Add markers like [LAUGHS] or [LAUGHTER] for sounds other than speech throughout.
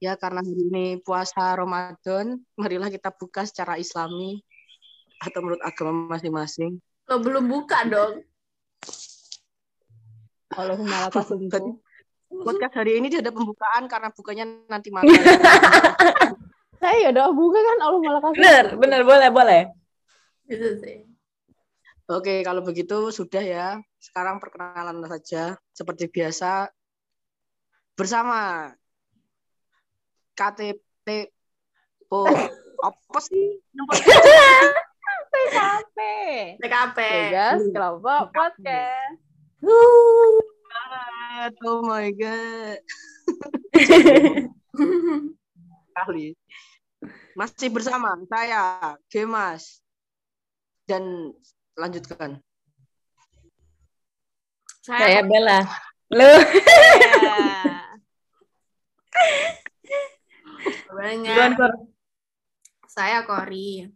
Ya, karena hari ini puasa Ramadan, marilah kita buka secara islami atau menurut agama masing-masing. Lo belum buka dong. Allahumma laka sumtu. Podcast hari ini dia ada pembukaan karena bukanya nanti malam. Saya ya udah buka kan Allahumma laka sumtu. Bener, bener, boleh, boleh. Gitu sih. Oke, kalau begitu sudah ya. Sekarang perkenalan saja seperti biasa bersama KTP [LAUGHS] Oh, apa sih? TKP. TKP. Tugas kelompok podcast. Oh my god. [LAUGHS] Kali. Masih bersama saya, Gemas. Dan lanjutkan. Saya Bella. Lu. [LAUGHS] Banyak. Duluan, Kor. Saya Kori.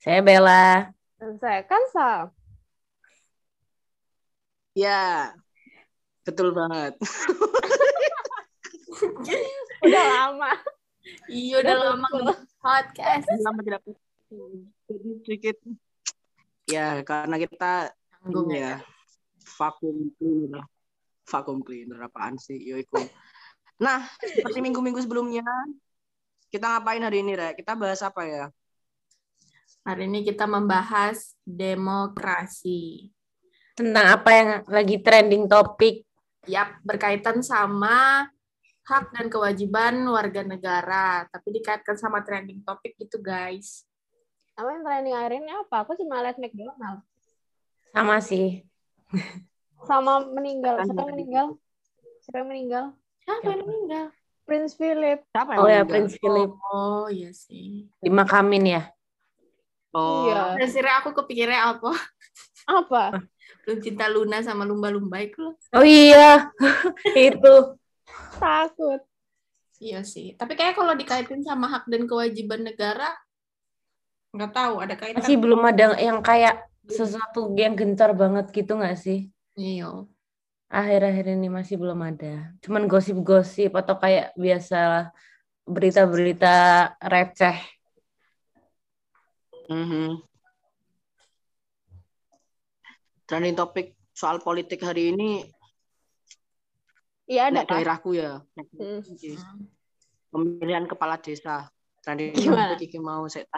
Saya Bella. Dan saya kan Sal. Ya, betul banget. [LAUGHS] Udah lama. Iya udah lama nge- podcast. Lama tidak jadi sedikit ya karena kita Tanggung ya. ya vakum cleaner vakum cleaner apaan sih yo iku. nah seperti minggu-minggu sebelumnya kita ngapain hari ini Rek? kita bahas apa ya Hari ini kita membahas demokrasi. Tentang apa yang lagi trending topik. Yap, berkaitan sama hak dan kewajiban warga negara, tapi dikaitkan sama trending topik gitu, guys. Apa yang trending akhir ini apa? Aku cuma liat McDonald. Sama sih. Sama meninggal. Siapa yang meninggal? Siapa yang meninggal? Siapa yang meninggal? Prince Philip. siapa yang Oh ya? Prince Philip. Oh, iya sih. Dimakamin ya. oh Iya. Aku kepikirnya apa? Apa? Lu cinta Luna sama lumba-lumba itu loh. Oh iya, [LAUGHS] itu. Takut. Iya sih. Tapi kayak kalau dikaitin sama hak dan kewajiban negara, nggak tahu ada kaitan. Masih belum ada yang kayak sesuatu yang gencar banget gitu nggak sih? Iya. Akhir-akhir ini masih belum ada. Cuman gosip-gosip atau kayak biasa berita-berita receh. Mhm. trending topik soal politik hari ini Iya ada nek daerahku ya Hmm. pemilihan kepala desa trending Gimana? topik iki mau saya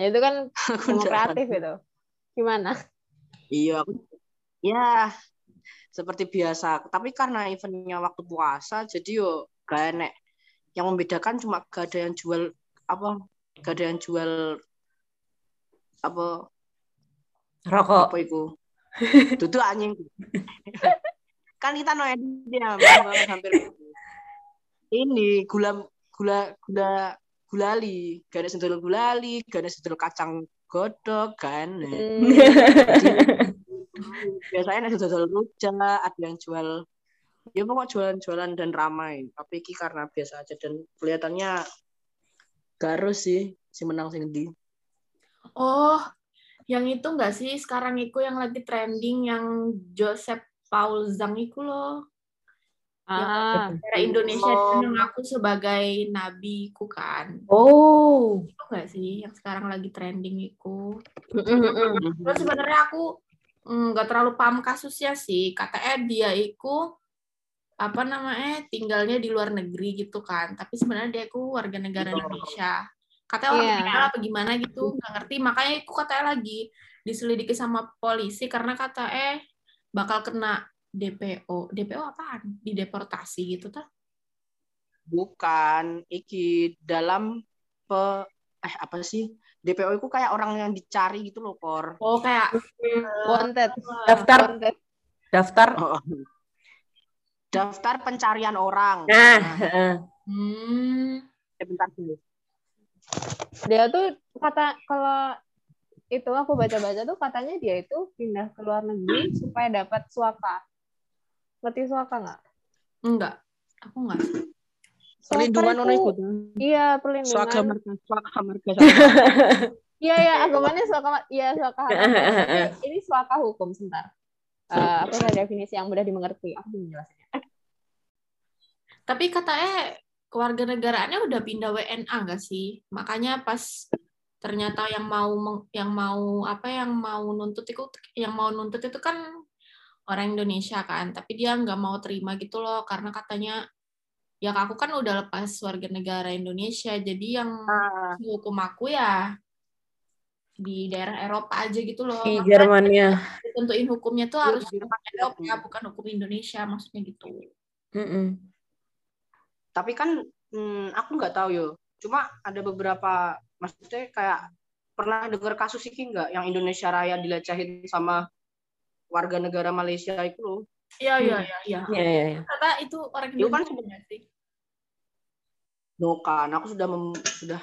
Ya, itu kan [LAUGHS] demokratif itu. Gimana? Iya, aku ya seperti biasa. Tapi karena eventnya waktu puasa, jadi yo gak enek. Yang membedakan cuma gak ada yang jual apa? Gak ada yang jual apa? Rokok. Apa itu? [LAUGHS] Tutu anjing. kan kita no edit ya, [LAUGHS] hampir. Ini gula gula gula gulali, gak ada sendal gulali, gak ada sendal kacang godok kan. Hmm. biasanya ada jual rujak ada yang jual ya pokok jualan-jualan dan ramai tapi ini karena biasa aja dan kelihatannya garus sih si menang sing di Oh, yang itu nggak sih sekarang itu yang lagi trending yang Joseph Paul Zhang itu loh. Ah, Negara Indonesia Oh. mengaku sebagai nabi ku kan. Oh. Itu nggak sih yang sekarang lagi trending itu. Mm-mm-mm. Terus sebenarnya aku mm, nggak terlalu paham kasusnya sih. Katanya dia itu apa namanya tinggalnya di luar negeri gitu kan. Tapi sebenarnya dia itu warga negara Indonesia. Katanya orang Iya. tinggal apa gimana gitu nggak ngerti. Makanya aku katanya lagi diselidiki sama polisi karena kata eh bakal kena DPO. DPO apaan? Dideportasi gitu tuh. bukan iki dalam pe eh apa sih DPO itu kayak orang yang dicari gitu loh kor Oh kayak wanted. Daftar, Wanted. daftar. Oh. daftar pencarian orang Nah, heeh. hmm, Eh, bentar dulu Dia tuh kata kalau itu aku baca-baca tuh katanya dia itu pindah ke luar negeri supaya dapat suaka. Ngerti suaka nggak? enggak. Aku enggak. Perlindungan ono iku Iya suaka perlindungan. marga suaka marga Iya ya agamanya suaka. Iya suaka. [LAUGHS] Ini, suaka hukum sebentar. Eh, aku ada definisi yang mudah dimengerti. Aku belum jelasin. Tapi katanya kewarganegaraannya udah pindah WNA nggak sih? Makanya pas ternyata yang mau yang mau apa yang mau nuntut itu yang mau nuntut itu kan orang Indonesia kan, tapi dia nggak mau terima gitu loh karena katanya ya aku kan udah lepas warga negara Indonesia, jadi yang Ah, hukum aku ya di daerah Eropa aja gitu loh. Di Jermannya. tentuin hukumnya tuh Iya, harus di hukum. Eropa bukan hukum Indonesia maksudnya gitu. Mm-mm. tapi kan hmm, aku nggak tahu yo. Cuma ada beberapa maksudnya kayak pernah dengar kasus ini nggak yang Indonesia Raya dilecehin sama warga negara Malaysia itu loh. Iya iya Hmm. iya iya. Iya, iya, iya. Ternyata itu orang Itu kan Indonesia nggak sih? No kan, aku sudah mem- sudah.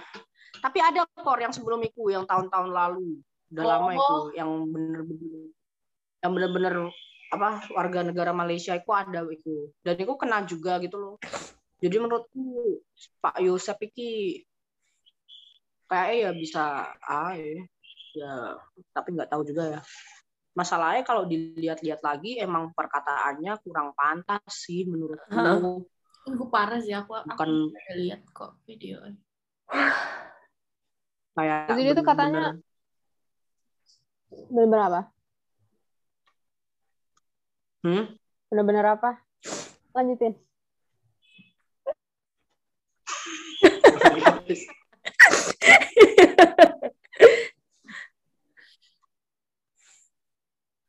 Tapi ada kor yang sebelum itu, yang tahun-tahun lalu, udah Oh. lama itu, yang bener-bener, yang bener-bener apa warga negara Malaysia itu ada itu, dan itu kena juga gitu loh. Jadi menurutku Pak Yosep iki kayaknya ya bisa, ah ya, ya tapi nggak tahu juga ya. Masalahnya kalau dilihat-lihat lagi emang perkataannya kurang pantas sih menurutku. Gue parah sih aku aku Bukan udah lihat kok video. kayak Jadi dia tuh katanya- bener-bener- Bener-bener apa? Hmm? Bener-bener apa? Lanjutin. [LAUGHS]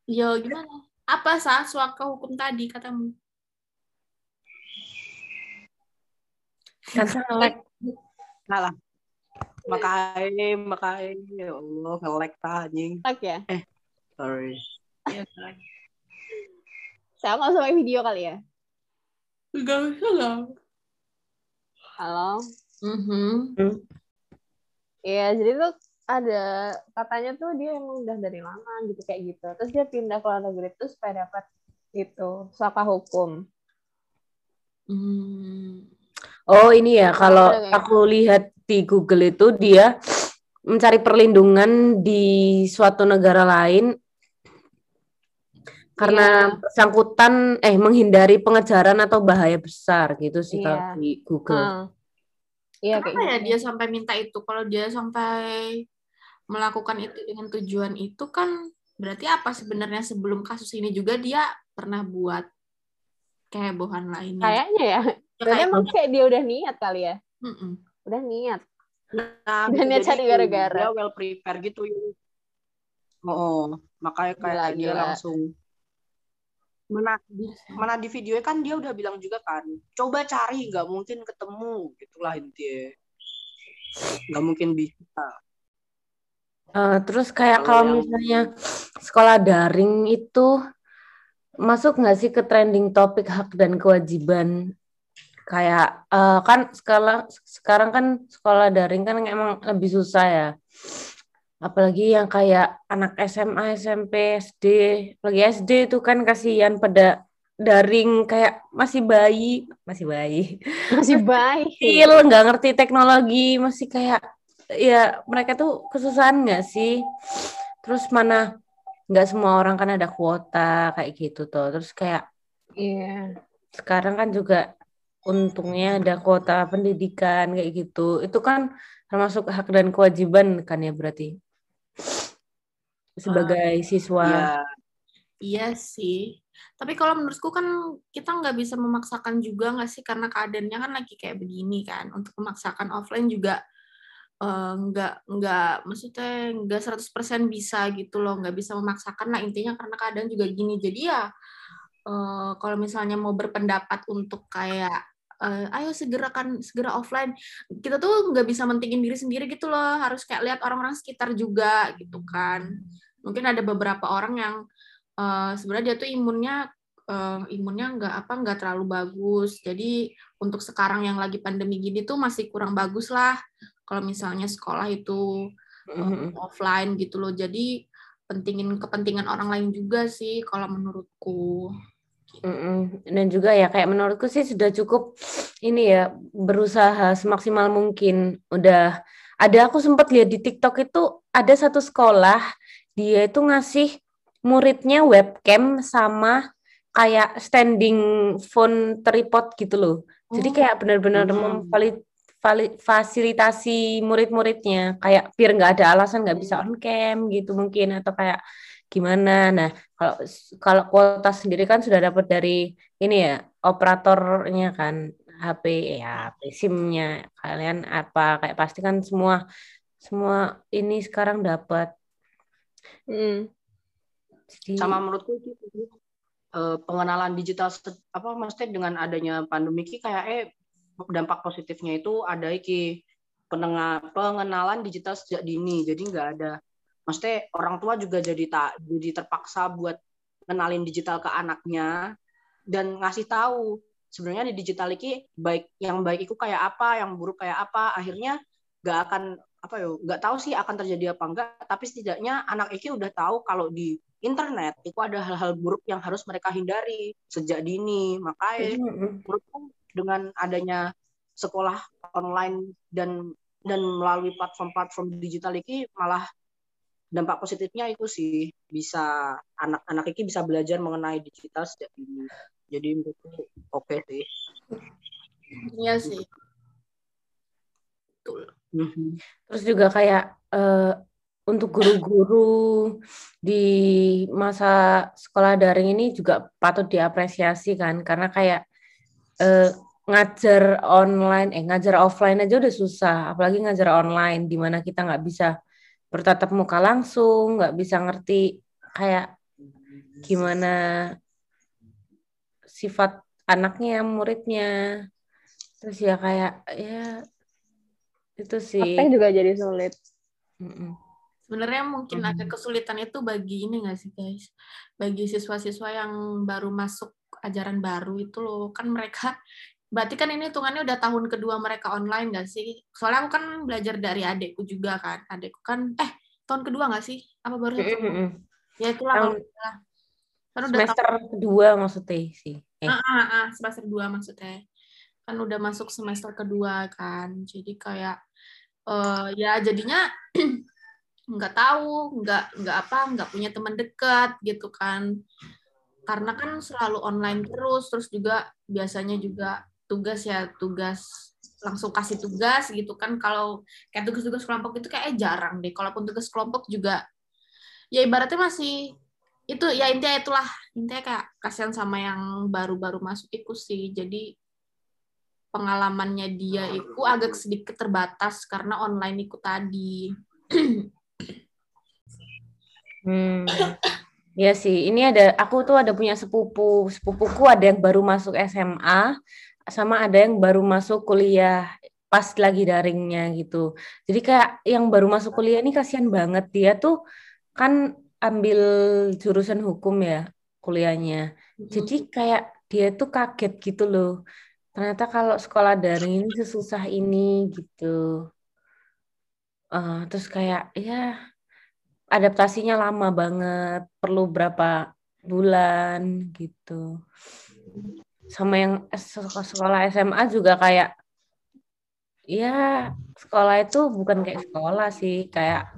Yo gimana? Apa sah suaka hukum tadi katamu? Kan selek. Salah. Makanya, makanya, ya Allah, nge-lag ta, anjing. Tak ya? Sorry. Ya, kan. Saya usah pakai video kali ya? Enggak usah lah. Halo? Mhm. Iya, jadi tuh ada katanya tuh dia emang udah dari lama gitu kayak gitu. Terus dia pindah ke luar negeri tuh supaya dapat itu suaka hukum. Hmm. Oh ini ya, kalau kayak- aku lihat di Google itu dia mencari perlindungan di suatu negara lain karena bersangkutan eh menghindari pengejaran atau bahaya besar gitu sih kalau Iya. di Google. Ah. Iya kayak Kenapa ya gitu. dia sampai minta itu? Kalau dia sampai melakukan itu dengan tujuan itu kan berarti apa sebenarnya sebelum kasus ini juga dia pernah buat kehebohan lainnya. Kayaknya ya. Dan kayak- emang kayak dia udah niat kali ya. Mm-mm. Udah niat. Nah, dia jadi cari gara-gara. Dia well prepare gitu. Oh, makanya kayak Gila, dia gila. langsung mana di, mana di videonya kan dia udah bilang juga kan coba cari nggak mungkin ketemu gitulah intinya nggak mungkin bisa Eh, terus kayak Kalau kalau yang- misalnya sekolah daring itu masuk nggak sih ke trending topik hak dan kewajiban? Kayak eh, kan sekarang sekarang kan sekolah daring kan emang lebih susah ya. Apalagi yang kayak anak SMA, SMP, SD, apalagi SD itu kan kasihan pada daring kayak masih bayi, masih bayi Masih [LAUGHS] baik. kecil nggak ngerti teknologi masih kayak ya mereka tuh kesusahan nggak sih terus mana nggak semua orang kan ada kuota kayak gitu tuh terus kayak Iya. sekarang kan juga untungnya ada kuota pendidikan kayak gitu itu kan termasuk hak dan kewajiban kan ya berarti sebagai siswa ya Iya sih. Tapi kalau menurutku kan kita nggak bisa memaksakan juga nggak sih karena keadaannya kan lagi kayak begini kan. Untuk memaksakan offline juga eh, nggak nggak maksudnya nggak 100% bisa gitu loh. Nggak bisa memaksakan lah intinya karena keadaan juga gini. Jadi ya eh, kalau misalnya mau berpendapat untuk kayak eh, ayo segera kan segera offline. Kita tuh nggak bisa mentingin diri sendiri gitu loh harus kayak lihat orang-orang sekitar juga gitu kan. Mungkin ada beberapa orang yang eh, sebenarnya dia tuh imunnya eh, imunnya nggak apa nggak terlalu bagus. Jadi untuk sekarang yang lagi pandemi gini tuh masih kurang bagus lah kalau misalnya sekolah itu Mhm. offline gitu loh. Jadi pentingin kepentingan orang lain juga sih kalau menurutku Mm-mm. Dan juga ya kayak menurutku sih sudah cukup ini ya berusaha semaksimal mungkin. Udah ada aku sempat lihat di TikTok itu ada satu sekolah dia itu ngasih muridnya webcam sama kayak standing phone tripod gitu loh. Jadi Oh. kayak benar-benar Hmm. memvali- vali- fasilitasi murid-muridnya kayak biar nggak ada alasan nggak bisa on cam gitu mungkin atau kayak gimana. Nah, kalau kalau kuota sendiri kan sudah dapat dari ini ya operatornya kan HP ya HP SIM-nya kalian apa kayak pasti kan semua semua ini sekarang dapat. Mm. Jadi sama menurutku itu eh, pengenalan digital apa maksudnya dengan adanya pandemi ini kayak eh dampak positifnya itu ada iki penengah pengenalan digital sejak dini jadi nggak ada maksudnya orang tua juga jadi tak jadi terpaksa buat kenalin digital ke anaknya dan ngasih tahu sebenarnya di digital ini baik yang baik itu kayak apa yang buruk kayak apa akhirnya nggak akan apa ya nggak tahu sih akan terjadi apa enggak tapi setidaknya anak iki udah tahu kalau di internet itu ada hal-hal buruk yang harus mereka hindari sejak dini makanya Mm-mm. menurutku dengan adanya sekolah online dan dan melalui platform-platform digital ini malah dampak positifnya itu sih bisa anak-anak ini bisa belajar mengenai digital sejak dini jadi menurutku oke sih Iya sih. Betul. Mhm. Terus juga kayak eh, untuk guru-guru di masa sekolah daring ini juga patut diapresiasi kan karena kayak eh, ngajar online eh ngajar offline aja udah susah apalagi ngajar online di mana kita nggak bisa bertatap muka langsung nggak bisa ngerti kayak gimana sifat anaknya muridnya terus ya kayak ya itu sih Praktek juga jadi sulit. Mm-mm. Sebenarnya mungkin Mhm. agak kesulitan itu bagi ini nggak sih guys? Bagi siswa-siswa yang baru masuk ajaran baru itu loh, kan mereka berarti kan ini hitungannya udah tahun kedua mereka online nggak sih? Soalnya aku kan belajar dari adekku juga kan, adekku kan eh tahun kedua nggak sih? Apa baru satu? Mm-mm. Ya itulah kalau Tahun- salah. Kan udah tahun semester kedua maksudnya sih. Eh, Ah, ah, ah, semester 2 maksudnya. Kan udah masuk semester kedua kan. Jadi kayak eh ya jadinya [CLEARS THROAT] nggak tahu, nggak nggak apa, nggak punya teman dekat gitu kan. Karena kan selalu online terus, terus juga biasanya juga tugas ya tugas langsung kasih tugas gitu kan. Kalau kayak tugas-tugas kelompok itu kayak jarang deh. Kalaupun tugas kelompok juga ya ibaratnya masih itu ya intinya itulah intinya kayak kasihan sama yang baru-baru masuk itu sih jadi pengalamannya dia itu agak sedikit terbatas karena online itu tadi Hmm. Ya sih, ini ada aku tuh ada punya sepupu. Sepupuku ada yang baru masuk SMA sama ada yang baru masuk kuliah pas lagi daringnya gitu. Jadi kayak yang baru masuk kuliah ini kasihan banget dia tuh kan ambil jurusan hukum ya kuliahnya. Jadi kayak dia tuh kaget gitu loh. Ternyata kalau sekolah daring ini sesusah ini gitu. Eh, terus kayak ya adaptasinya lama banget, perlu berapa bulan gitu. Sama yang sekolah SMA juga kayak ya sekolah itu bukan kayak sekolah sih, kayak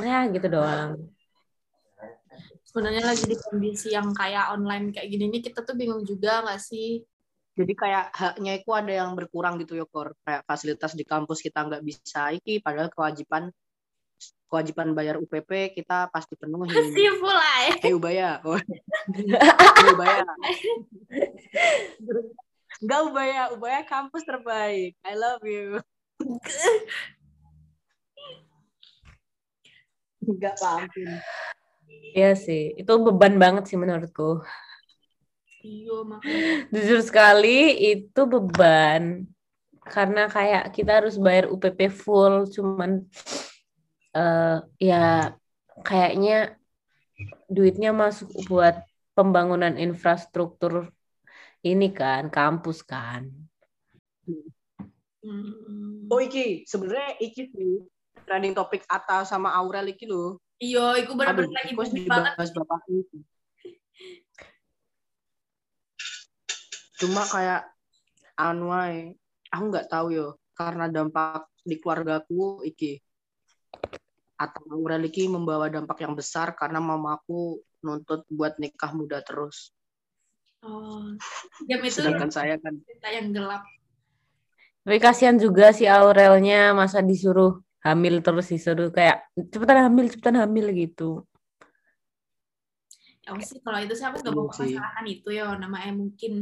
ya gitu doang. sebenarnya lagi di kondisi yang kayak online kayak gini nih kita tuh bingung juga nggak sih jadi kayak haknya itu ada yang berkurang gitu ya kor kayak fasilitas di kampus kita nggak bisa iki padahal kewajiban kewajiban bayar UPP kita pasti penuhin sih mulai eh ubaya oh. Eh, ubaya Enggak ubaya. Ubaya kampus terbaik. I love you. Enggak paham Iya sih, itu beban banget sih menurutku. iya makanya. Jujur sekali itu beban. Karena kayak kita harus bayar UPP full, cuman eh ya kayaknya duitnya masuk buat pembangunan infrastruktur ini kan, kampus kan. Hmm. oh iki sebenarnya iki sih trending topik Ata sama Aurel iki loh iya itu aduh bener-bener lagi banget bapak itu cuma kayak anu ae, aku nggak tahu yo karena dampak di keluargaku iki atau Aurel iki membawa dampak yang besar karena mamaku nuntut buat nikah muda terus Oh, game itu Sedangkan saya kan cerita yang gelap. Tapi kasihan juga si Aurelnya masa disuruh hamil terus disuruh kayak cepetan hamil, cepetan hamil gitu. Ya sih kalau itu sih aku nggak Iya mau sih. masalahkan itu ya namanya mungkin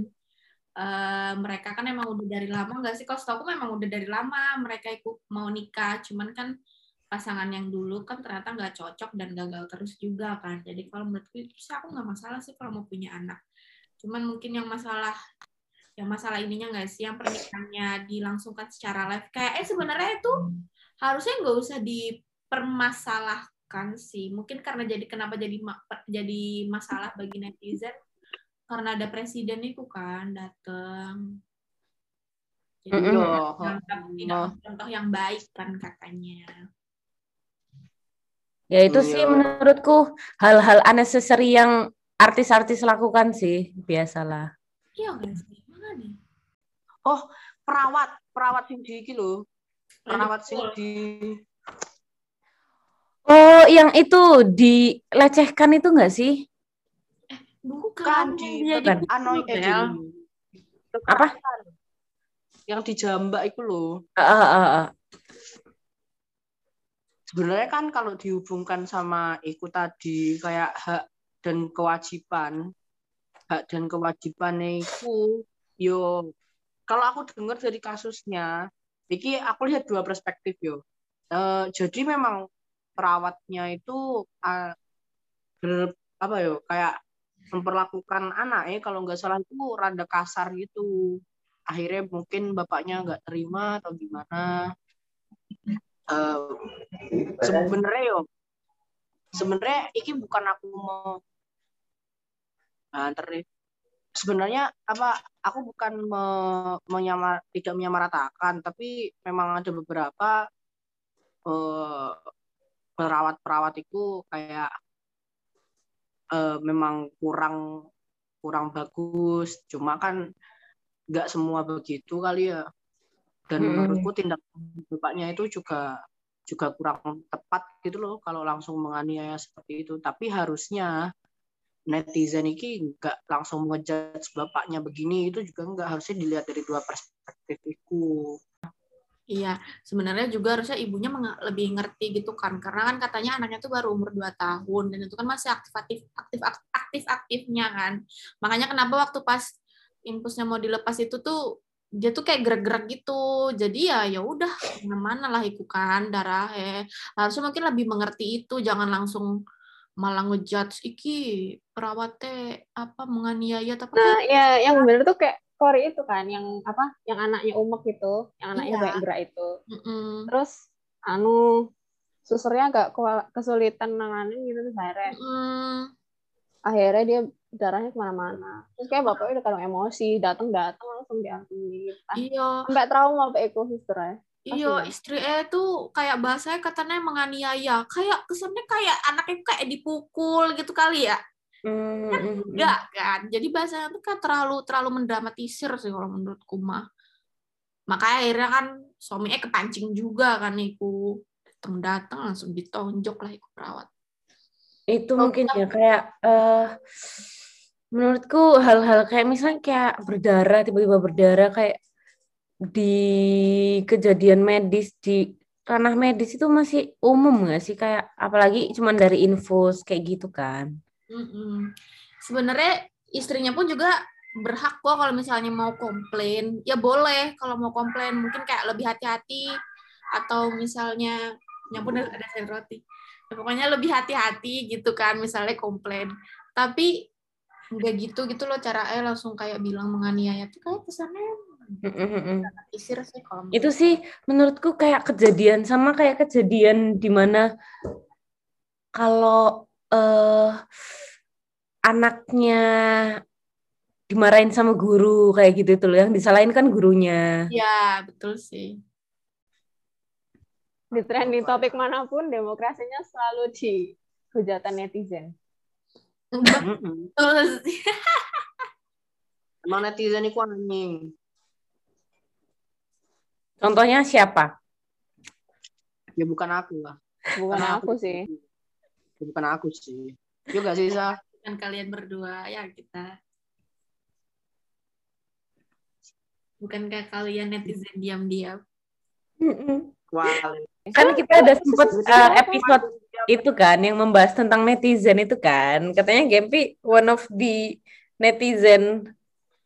eh, mereka kan emang udah dari lama nggak sih? Kalau setahu aku memang udah dari lama mereka ikut mau nikah, cuman kan pasangan yang dulu kan ternyata nggak cocok dan gagal terus juga kan. Jadi kalau menurutku itu sih aku nggak masalah sih kalau mau punya anak. Cuman mungkin yang masalah yang masalah ininya nggak sih yang pernikahannya dilangsungkan secara live kayak eh sebenarnya itu harusnya nggak usah dipermasalahkan sih mungkin karena jadi kenapa jadi jadi masalah bagi netizen karena ada presiden itu kan datang jadi. Iya. dianggap tidak contoh yang baik kan katanya Ya itu sih Iya. menurutku hal-hal unnecessary yang artis-artis lakukan sih, biasalah. iya nggak sih mana nih Oh, perawat, perawat yang di iki lho. Perawat sing di Oh, yang itu dilecehkan itu enggak sih? bukan kan yang di dia bukan. di Anoy eh, di- Apa? Yang di Jambak itu loh. Ah, ah, ah, ah. Sebenarnya kan kalau dihubungkan sama itu tadi kayak hak dan kewajiban, hak dan kewajiban itu yo kalau aku dengar dari kasusnya, iki aku lihat dua perspektif yo. Eh, jadi memang perawatnya itu ah, ber- apa yo kayak memperlakukan anaknya kalau nggak salah itu rada kasar gitu. Akhirnya mungkin bapaknya nggak terima atau gimana. Eh, sebenarnya yo sebenarnya iki bukan aku mau nah, deh. sebenarnya apa aku bukan me- menyamar tidak menyamaratakan tapi memang ada beberapa eh, perawat-perawat itu kayak eh, memang kurang kurang bagus cuma kan nggak semua begitu kali ya dan Mm-mm. menurutku tindak bapaknya itu juga juga kurang tepat gitu loh kalau langsung menganiaya seperti itu tapi harusnya netizen ini nggak langsung ngejudge bapaknya begini itu juga nggak harusnya dilihat dari dua perspektif itu Iya, sebenarnya juga harusnya ibunya lebih ngerti gitu kan, karena kan katanya anaknya tuh baru umur 2 tahun dan itu kan masih aktif aktif aktif aktif aktifnya kan. Makanya kenapa waktu pas impusnya mau dilepas itu tuh dia tuh kayak gerak-gerak gitu. Jadi ya ya udah mana lah itu kan darah eh harusnya mungkin lebih mengerti itu, jangan langsung malah ngejudge iki perawatnya apa menganiaya tapi Nah, ya yang bener tuh kayak Kori itu kan, yang apa, yang anaknya umek gitu, yang Iya. anaknya banyak gerak itu. Mm-mm. Terus, anu, susternya agak kesulitan nanganin gitu terus akhirnya, Mm-mm. akhirnya dia darahnya ke mana-mana. Terus kayak bapaknya udah kadang emosi, datang-datang langsung diambil. Iya. Sampai trauma apa itu susternya. Iya, Kasihan. istri eh tuh kayak bahasanya katanya menganiaya. Kayak kesannya kayak anaknya kayak dipukul gitu kali ya. Hmm, hmm, hmm. Enggak kan. Jadi bahasanya tuh kan terlalu terlalu mendramatisir sih kalau menurutku mah. Makanya akhirnya kan suaminya kepancing juga kan iku. Datang datang langsung ditonjok lah iku perawat. Itu mungkin ya kayak eh menurutku hal-hal kayak misalnya kayak berdarah tiba-tiba berdarah kayak di kejadian medis di ranah medis itu masih umum nggak sih kayak apalagi cuman dari infus kayak gitu kan. Mm-mm. Sebenarnya istrinya pun juga berhak kok kalau misalnya mau komplain, ya boleh kalau mau komplain mungkin kayak lebih hati-hati atau misalnya yang pun ada sayur roti. Ya, pokoknya lebih hati-hati gitu kan misalnya komplain. Tapi enggak gitu gitu loh cara eh langsung kayak bilang menganiaya tuh kayak kesannya isir sih kalau Itu sih menurutku kayak kejadian sama kayak kejadian di mana kalau eh anaknya dimarahin sama guru kayak gitu tuh loh yang disalahin kan gurunya. ya betul sih. Di trending topik mana pun, demokrasinya selalu di hujatan netizen. Sih. [LAUGHS] emang netizen itu anjing Contohnya siapa? ya bukan aku lah Bukan Karena aku sih. ya bukan aku sih ya gak sih Sa? Dan kalian berdua ya kita. Bukan kayak kalian netizen diam-diam. Wah, Kan kita ada sempat uh, episode itu kan yang membahas tentang netizen itu kan. Katanya Gempi one of the netizen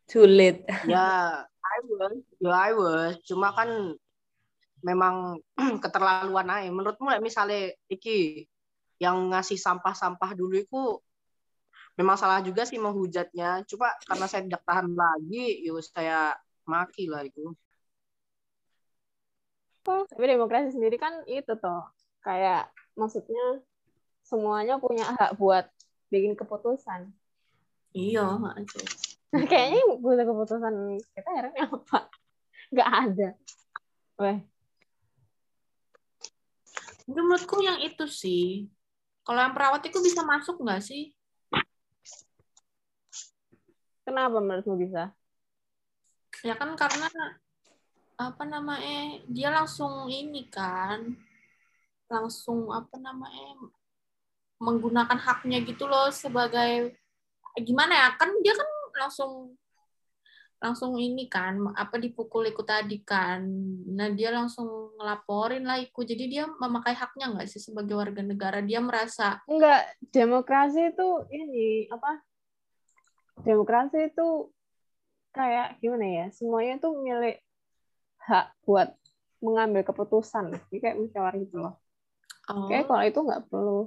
sulit. ya I was, ya I was. Cuma kan memang [CLEARS THROAT] keterlaluan aja. Menurutmu like, misalnya iki yang ngasih sampah-sampah dulu itu memang salah juga sih menghujatnya. Coba karena saya tidak tahan lagi, yuk saya maki lah itu. Tapi demokrasi sendiri kan itu toh kayak maksudnya semuanya punya hak buat bikin keputusan. Iya, aja. Kayaknya buat keputusan kita akhirnya apa? Nggak ada. Weh, menurutku yang itu sih. Kalau yang perawat itu bisa masuk nggak sih? kenapa menurutmu bisa? Ya kan karena apa namanya dia langsung ini kan langsung apa namanya menggunakan haknya gitu loh sebagai gimana ya kan dia kan langsung langsung ini kan apa dipukul ikut tadi kan nah dia langsung ngelaporin lah ikut jadi dia memakai haknya nggak sih sebagai warga negara dia merasa Enggak, demokrasi itu ini apa? Demokrasi itu kayak gimana ya? Semuanya tuh milik hak buat mengambil keputusan. Jadi kayak musyawarah gitu loh. Oh Kayak kalau itu nggak perlu.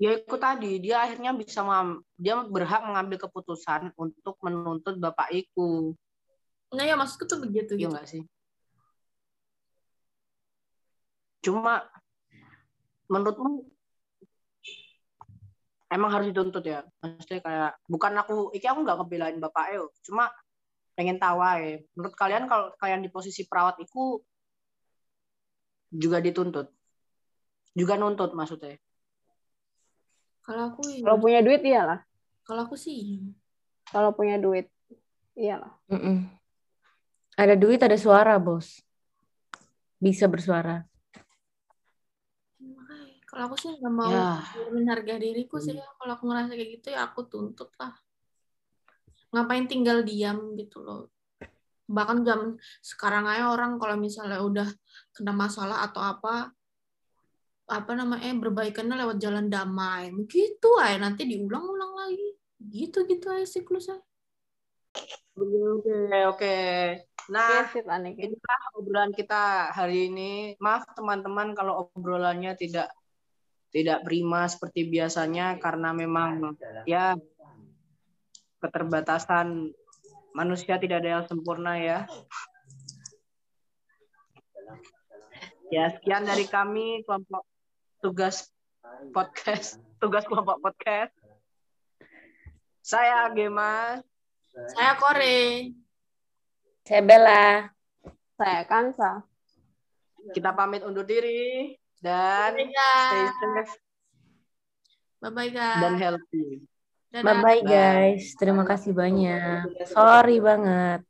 Ya itu tadi dia akhirnya bisa dia berhak mengambil keputusan untuk menuntut bapak Iku. nah ya maksudku tuh begitu Iya gitu nggak sih? Cuma menurutmu emang harus dituntut ya? Maksudnya kayak bukan aku, iki aku nggak ngebelain bapak Eo, cuma pengen tahu aja. Menurut kalian kalau kalian di posisi perawat itu juga dituntut, juga nuntut maksudnya? kalau aku iya. Kalau punya duit iyalah. kalau aku sih iya. Kalau punya duit iyalah. Mm-mm. Ada duit, ada suara, bos. Bisa bersuara. Kalau aku sih nggak mau Ya. harga diriku sih ya. Kalau aku ngerasa kayak gitu ya aku tuntut lah. Ngapain tinggal diam gitu loh. Bahkan zaman sekarang aja orang kalau misalnya udah kena masalah atau apa apa namanya berbaikannya lewat jalan damai. Gitu aja nanti diulang-ulang lagi. Gitu-gitu aja siklusnya. Oke, oke. Nah, Iya aneh. inilah obrolan kita hari ini. Maaf teman-teman kalau obrolannya tidak tidak prima seperti biasanya karena memang ya keterbatasan manusia tidak ada yang sempurna ya. Ya, sekian dari kami kelompok tugas podcast, tugas kelompok podcast. Saya Gema. Saya Kore. Saya Bella. Saya Kansa. Kita pamit undur diri dan Bye stay guys. safe Bye-bye guys. dan healthy. Bye-bye, guys. Terima kasih banyak. Sorry banget.